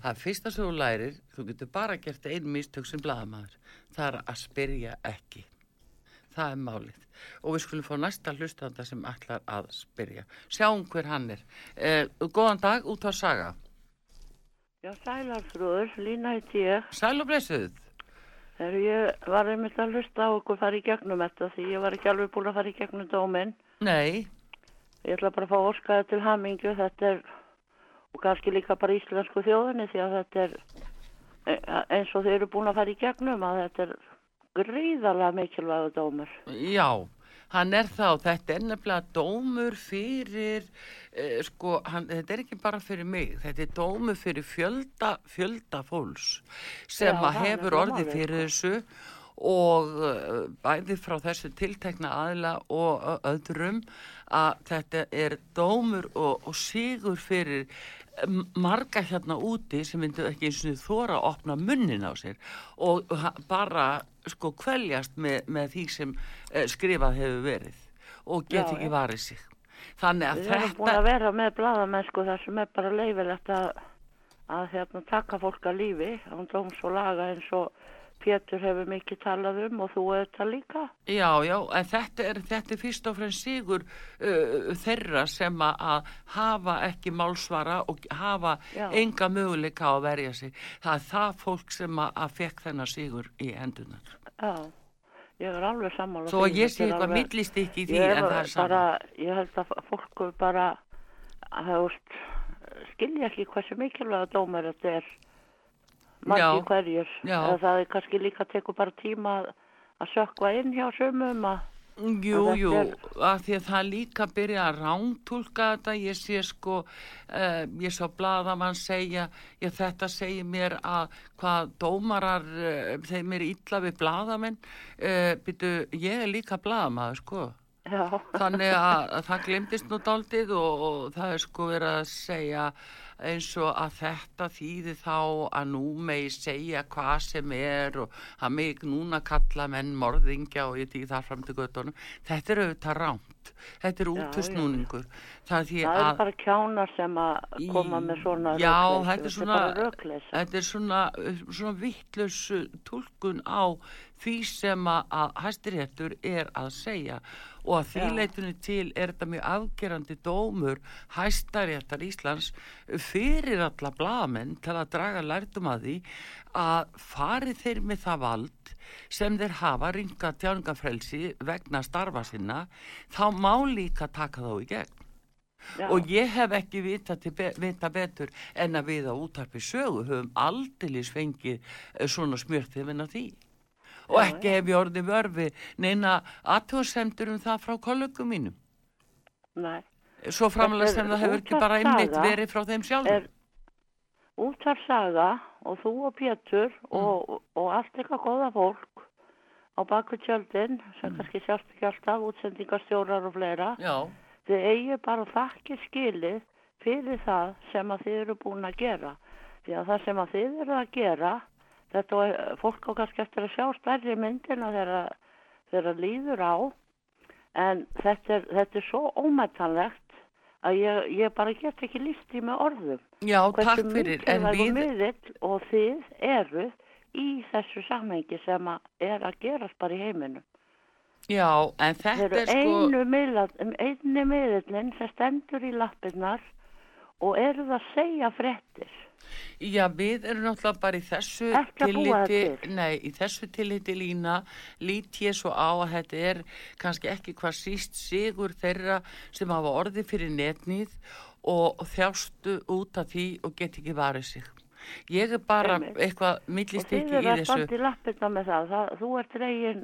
það fyrsta sem þú lærir, þú getur bara gert ein mistök sem blaðamaður, það er að spyrja ekki. Það er málið. Og við skulum fá næsta hlustanda sem ætlar að spyrja. Sjáum hver hann er. Eh, góðan dag, út á saga. Já, sælarfrúður, Lína heiti ég. Sæl og blessuð. Þegar ég var einmitt að hlusta á okkur fara í gegnum þetta því ég var ekki alveg búin að fara í gegnum dóminn. Nei, Ég ætla bara að fá óskaði til hamingju, þetta er, og kannski líka bara íslensku þjóðinni því að þetta er e- eins og þau eru búin að fara í gegnum að þetta er gríðarlega mikilvægu dómur. Já, hann er þá, þetta er nefnilega dómur fyrir, eh, sko, hann, þetta er ekki bara fyrir mig, þetta er dómur fyrir fjölda, fjölda fólks sem Já, hefur orðið fyrir þessu og uh, bæði frá þessu tiltekna aðila og öðrum að þetta er dómur og, og sigur fyrir marga hérna úti sem myndu ekki eins og þóra að opna munnin á sér og bara sko kveljast með, með því sem eh, skrifað hefur verið og get Já, ekki varið sig. Þannig að Við erum búin þetta, að vera með bladamennsku þar sem er bara leifilegt að, að hérna, taka fólk að lífi án dóms og laga eins og Pétur hefur mikið talað um og þú auðvitað líka. já, já, en þetta er, þetta er fyrst og fremst sigur uh, þeirra sem að- hafa ekki málsvara og hafa Já. enga möguleika að verja sig. Það er það fólk sem að, að fekk þennan sigur í hendunar. Já, ég er alveg sammála. Svo ég sé er eitthvað alveg- millist ekki í því Ég, en það er bara, ég held að fólk bara að, veist, skilja ekki hversu mikilvæga dómar þetta er margi hverjur. Eða það er kannski líka tekur bara tíma að, að sökva inn hjá sumum að Jú, þetta jú, að því að það líka byrja að rántúlka þetta, ég sé sko, uh, ég sá bladamann segja, ég þetta segir mér að hvað dómarar, uh, þeim er illa við bladamenn, uh, byrju, ég er líka bladamaður sko, já, þannig að, að það glemdist nú daldið og, og það er sko verið að segja eins og að þetta þýði þá að nú megi segja hvað sem er og að mig núna kalla menn morðingja og ég týð þar fram til göttunum. Þetta er auðvitað rámt. Þetta er útusnúningur. Það það er bara kjánar sem að koma með svona Já, þetta er svona, þetta er svona, svona vittlaus tólkun á því sem að, hæstiréttur er að segja. Og að því leitunni til er þetta mjög afgerandi dómur hæstaréttar Íslands fyrir alla blaðamenn til að draga lærdum að því að fari þeir með það vald sem þeir hafa ringa tjáningafrelsi vegna starfa sinna þá má líka taka þá í gegn. Já. og ég hef ekki vita, be vita betur en að við á útarpi sögu höfum aldeilis fengið eh, svona smjörtið minna því. Og Já, ekki hef ég orðið vörfi neina aðtóðsendur um það frá kollegum mínum. Nei. svo framlega sem það hefur ekki bara einmitt verið frá þeim sjálfum. er útvarsaga og þú og Pétur og, og allt eitthvað góða fólk á baku tjöldin sem kannski sjást ekki alltaf útsendingastjórar og fleira. Já, þið eigi bara þakkir skilið fyrir það sem að þið eru búin að gera. Því að það sem að þið eru að gera þetta var fólk á kannski eftir að sjá stærri myndina þegar þegar líður á. En þetta er, þetta er svo ómættanlegt að ég, ég bara get ekki líst í með orðum já hversu takk fyrir við, miðill og þið eru í þessu samhengi sem að er að gerast bara í heiminum. já, en þetta er sko einu miðla- einu miðillin sem stendur í lappirnar og eru það að segja fréttir. Já, við erum náttúrulega bara í þessu Ekki að tilliti, til. nei, í þessu tilliti lína lít ég svo á að þetta er kannski ekki hvað síst sigur þeirra sem hafa orði fyrir netnið og þjástu út af því og get ekki varið sig. Ég er bara Einmitt. eitthvað Og þið millistykki eru í að þessu. standa í lappirna með það. það þú ert reygin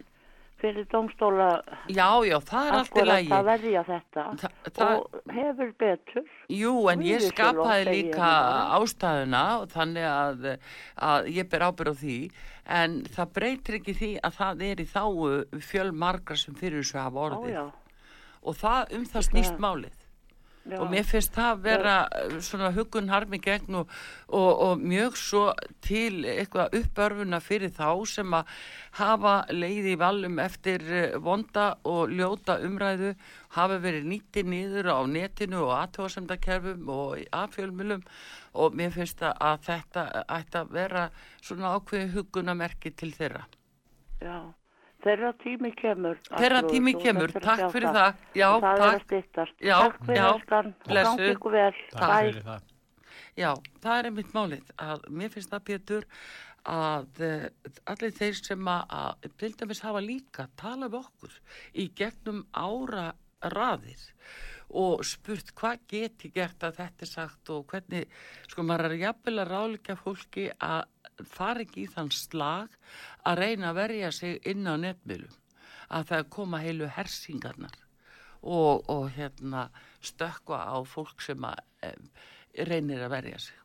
fyrir domstóla Já, já, það er allt í akkurat lagi. að verja þetta Þa, það, og hefur betur. jú, en ég skapaði líka ástæðuna þannig að, að ég ber ábyrð á því en það breytir ekki því að það er í þáu fjölmargra sem fyrir þessu hafa Já, orðið já. og það um það snýst málið. Já. og mér finnst það vera uh, svona hugun harmi gegn og, og, og mjög svo til eitthvað uppörfuna fyrir þá sem að hafa leið í valum eftir uh, vonda og ljóta umræðu hafa verið nýtti niður á netinu og aðtóðasemdakerfum og í affjölmjölum og mér finnst að þetta ætti að vera svona ákveði hugunamerki til þeirra. Já, þeirra tími kemur. Þeirra tími kemur, takk fyrir það. Já, það er að takk. Já, takk fyrir já. Takk það. Já, það er einmitt málið að mér finnst það Pétur að uh, allir þeir sem að, til dæmis hafa líka talað við okkur í gegnum ára raðir og spurt hvað geti gert að þetta er sagt? Og hvernig, sko maður er jafnvel að ráleika fólki að fara ekki í þann slag að reyna að verja sig inn á netmiðlum að það koma heilu hersingarnar og, og hérna stökkva á fólk sem að um, reynir að verja sig.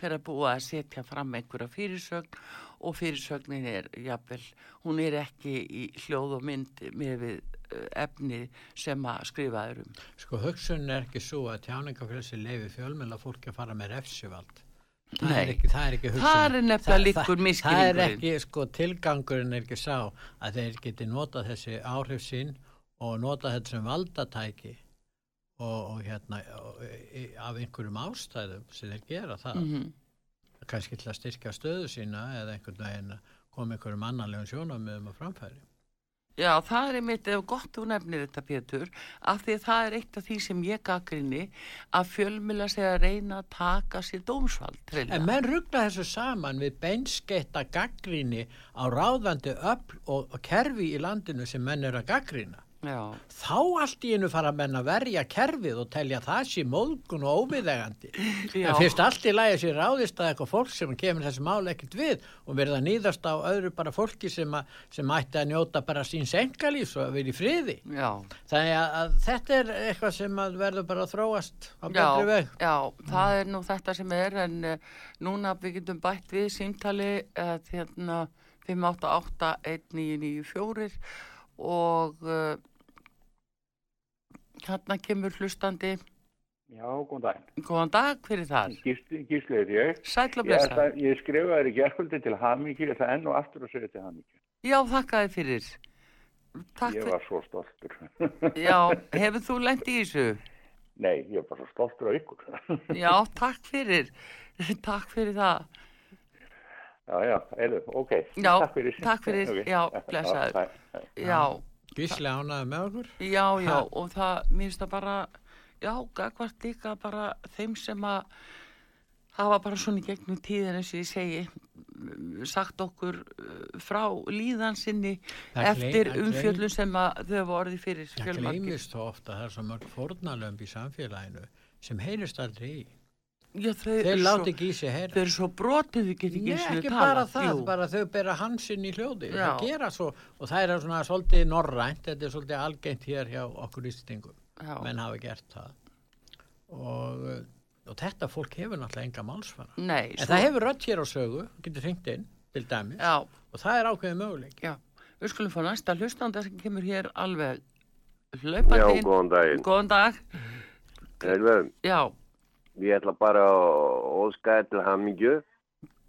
Fyrir að búa að setja fram einhverja fyrirsögn og fyrirsögnin er jafnvel, hún er ekki í hljóð og mynd með við uh, efni sem að skrifa er um. Sko hugsun er ekki svo að tjáningafrelsi leifi fjölmjöla fólki að fara með refsivald. Það Nei. er ekki, það er ekki hugsun. Það er nefnilega líkur Það er ekki, sko, tilgangurinn er ekki sá að þeir geti nota þessi áhrif sín og nota þetta sem valdatæki og, og hérna og, í, af einhverjum ástæðum sem þeir gera það. Mm Kannski til að styrkja stöðu sína eða einhvern veginn koma einhverjum annarlegum sjónamöðum á framfæri. Já, það er einmitt ef gott þú nefnir þetta Pétur, af því að það er eitt af því sem ég gaggrinni að fjölmila segja að reyna að taka sér dómsvald. hreinlega. En menn ruggla þessu saman við beinskeitta gaggríni á ráðandi öll og, og kerfi í landinu sem menn eru að gaggrina. Já, Þá allt í einu fara menn að verja kerfið og telja það sé móðgun og óviðegandi. En fyrst allt í lagi að sé ráðist að eitthvað fólk sem kemur þessi máli ekkert við og verða að nýðast á öðru bara fólki sem, að, sem ætti að njóta bara síns engalífs og vera í friði. já. Þannig að, að þetta er eitthvað sem að verður bara að þróast á betri veg. já, það er nú þetta sem er en uh, núna við getum bætt við símtali uh, hérna 588-1994 og uh, hérna kemur hlustandi Já, góðan dag. góðan dag fyrir þar Gísli, Gísli er ég. sætla Ég, blessa ætla, ég skrifaði þér í gerkvöldi til ég ætla enn og aftur að segja til Hammingi. já, þakka þið fyrir takk Ég var svo stoltur. já, hefur þú lent í þessu Nei, ég var bara svo stoltur á ykkur. já, takk fyrir takk fyrir það já, já, eða, ok. Já, takk fyrir. takk fyrir, Ok. já, blessaður. Já, Gísli ánaði með okkur. Já, já, Ha. og það, mér finnst það bara, já, gagvart líka bara þeim sem að hafa bara svona gegnum tíðin eins og ég segi, sagt okkur uh, frá líðan sinni Það gley- eftir það umfjöllun sem að þau hafa orðið fyrir Það fjölmargir. gleymist þó ofta að það er svo mörg fórnalömb í samfélaginu sem heyrist aldrei í. Já, þau, Þeir láti svo, ekki í sig þau heyra. eru svo brotið, þau get ekki Nei, einu sinni ekki talað. bara það, Jú. bara þau bera hansinn í hljóði. Já. Það gera svo, og það er svona svolítið norrænt, þetta er svolítið algengt hér hjá okkur ístingum. Já, Menn hafa gert það. Og, og þetta fólk hefur náttúrulega enga málsfara. nei, En það hefur rött hér á sögu, getur hringt inn, til dæmis, já, og það er ákveðið möguleik. já, við skulum fá næsta hlustanda sem kemur hér alveg Já, hlaupandi inn. góðan daginn. Góðan dag, já, ég ætla bara að óska til hamingju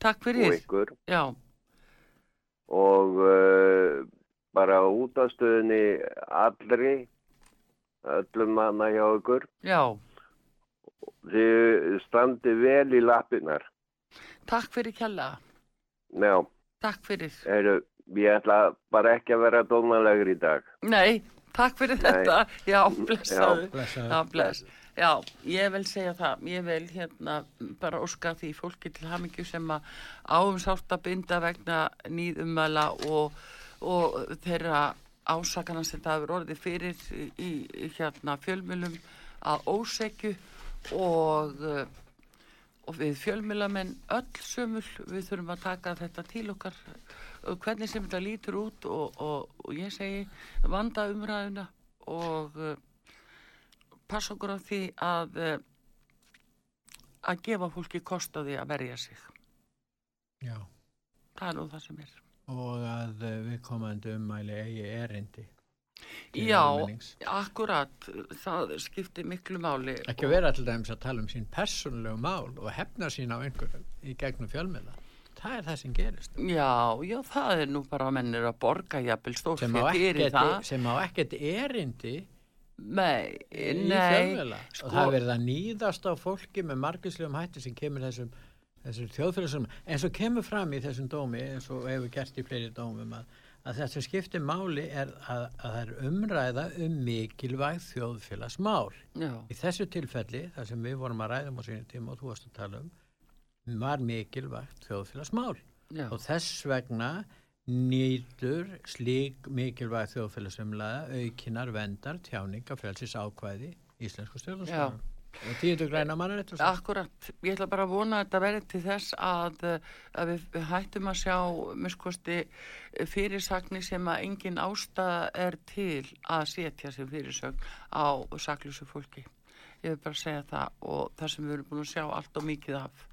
takk og fyrir, ykkur já, og uh, bara út af stöðunni allri, öllum manna hjá ykkur. já. Þið standi vel í lappinnar. Takk fyrir kjalla. Já, Takk fyrir. heyrðu, ég ætla bara ekki að vera dómalegur í dag. Nei, takk fyrir Nei. þetta. Já, blessaðu. Blessaður. Já, bless. Já, ég vil segja það. Ég vil hérna bara óska því fólki til hamingju sem að áum sátt að binda vegna nýðumæla og, og þeirra ásakana sem það hefur orðið fyrir í, í hérna fjölmjölum að ósekju og, eh, og við fjölmilamenn öll sömul, við þurfum að taka þetta til okkar hvernig sem þetta lítur út og, og, ég segi vanda umræðuna og uh, passa okkur á því að uh, að gefa fólki kost á því að verja sig Já. það er nú það sem er Og að eh, við komandi ummæli eigi erindi. Já, almennings. akkurat það skiptir miklu máli Ekki vera til dæmis að tala um sín persónulegu mál og hefna sín á einhverjum í gegnum fjölmiðla. Það er það sem gerist. Já, já, það er nú bara að mennir að borga jafnvel á fyrir það sem á ekkert erindi Nei, nei sko- Og það er verið að nýðast á fólki með margislegum hætti sem kemur þessum, þessum þjóðfélagsum. En svo kemur fram í þessum dómi, eins og hefur gert í fleiri dómum, að, að það sem skiptir máli er að, að það er umræða um mikilvæg þjóðfélagsmál. Já, Í þessu tilfelli, þar sem við vorum að ræðum á sínum tíma og þú varst að tala um, var mikilvægt þjóðfélagsmál. já, Og þess vegna nýtur slík mikilvæg þjóðfélagsumlaða aukinar vendar tjáninga frelsis ákvæði íslensku stjórnarskólan. Og tíundu græna mannar akkurat ég ætla bara að vona að þetta verði til þess að, að við, hættum að sjá miskosti fyrirsagni sem að engin ástæða er til að setja sem fyrirsögn á saklusu fólki. Ég vil bara segja það og það sem við erum búin að sjá allt og mikið af.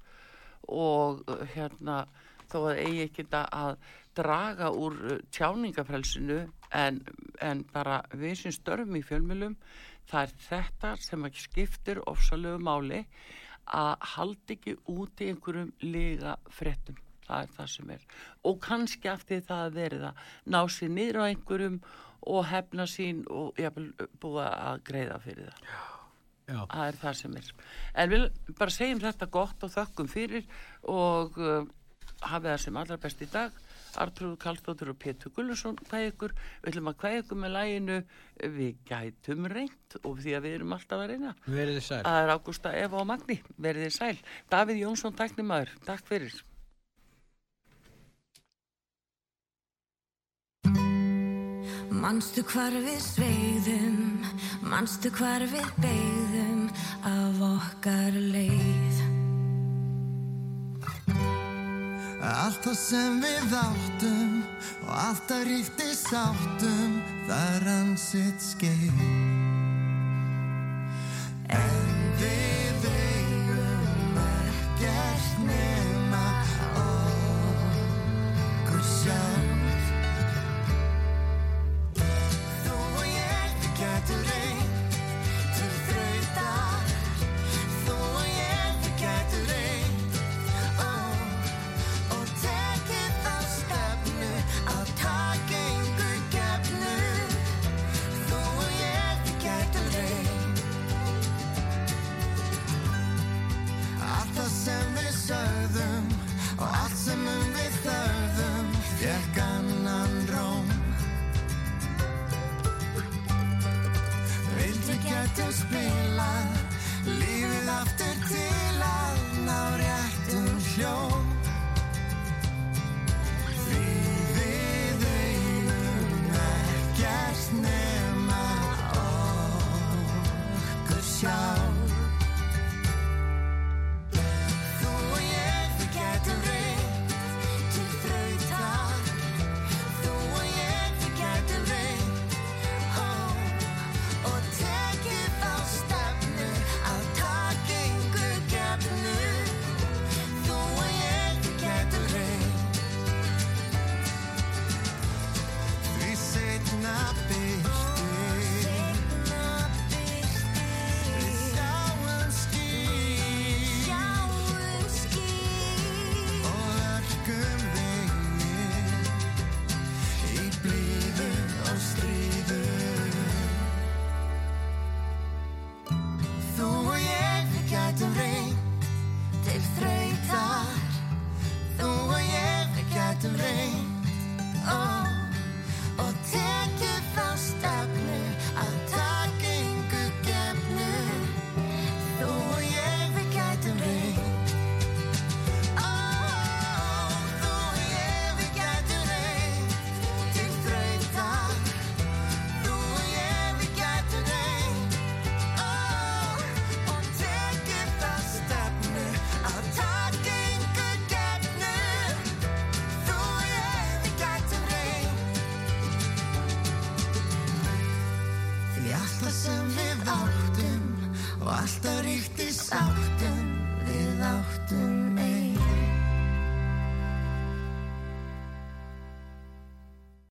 Og hérna þó að eigi ekki þetta að draga úr uh, tjáningafrelsinu en, en bara við sem störfum í fjölmjölum það er þetta sem ekki skiptir ofsalegu máli að haldi ekki út í einhverjum lega fréttum það er það sem er. Og kannski eftir það að verið að ná sér niður á einhverjum og hefna sín og jafnvel búa að greiða fyrir það. Já, það er það sem er. En við bara segjum þetta gott og þökkum fyrir og uh, hafið það sem allra best í dag Artrúð Kallstóttur og Pétur Gullusson hvað ykkur, við ætlum að hvað ykkur með læginu við gætum reynd og því að við erum alltaf að reyna. Verið þið sæl. það er Ágústa Eva og Magni, verið þið sæl. Davíð Jónsson, tæknimaður, takk fyrir. Manstu hvar við sveigðum, manstu hvar við beigðum af okkar leið. Allt það sem við áttum og alltaf ríkti sáttum það rann sitt skeið.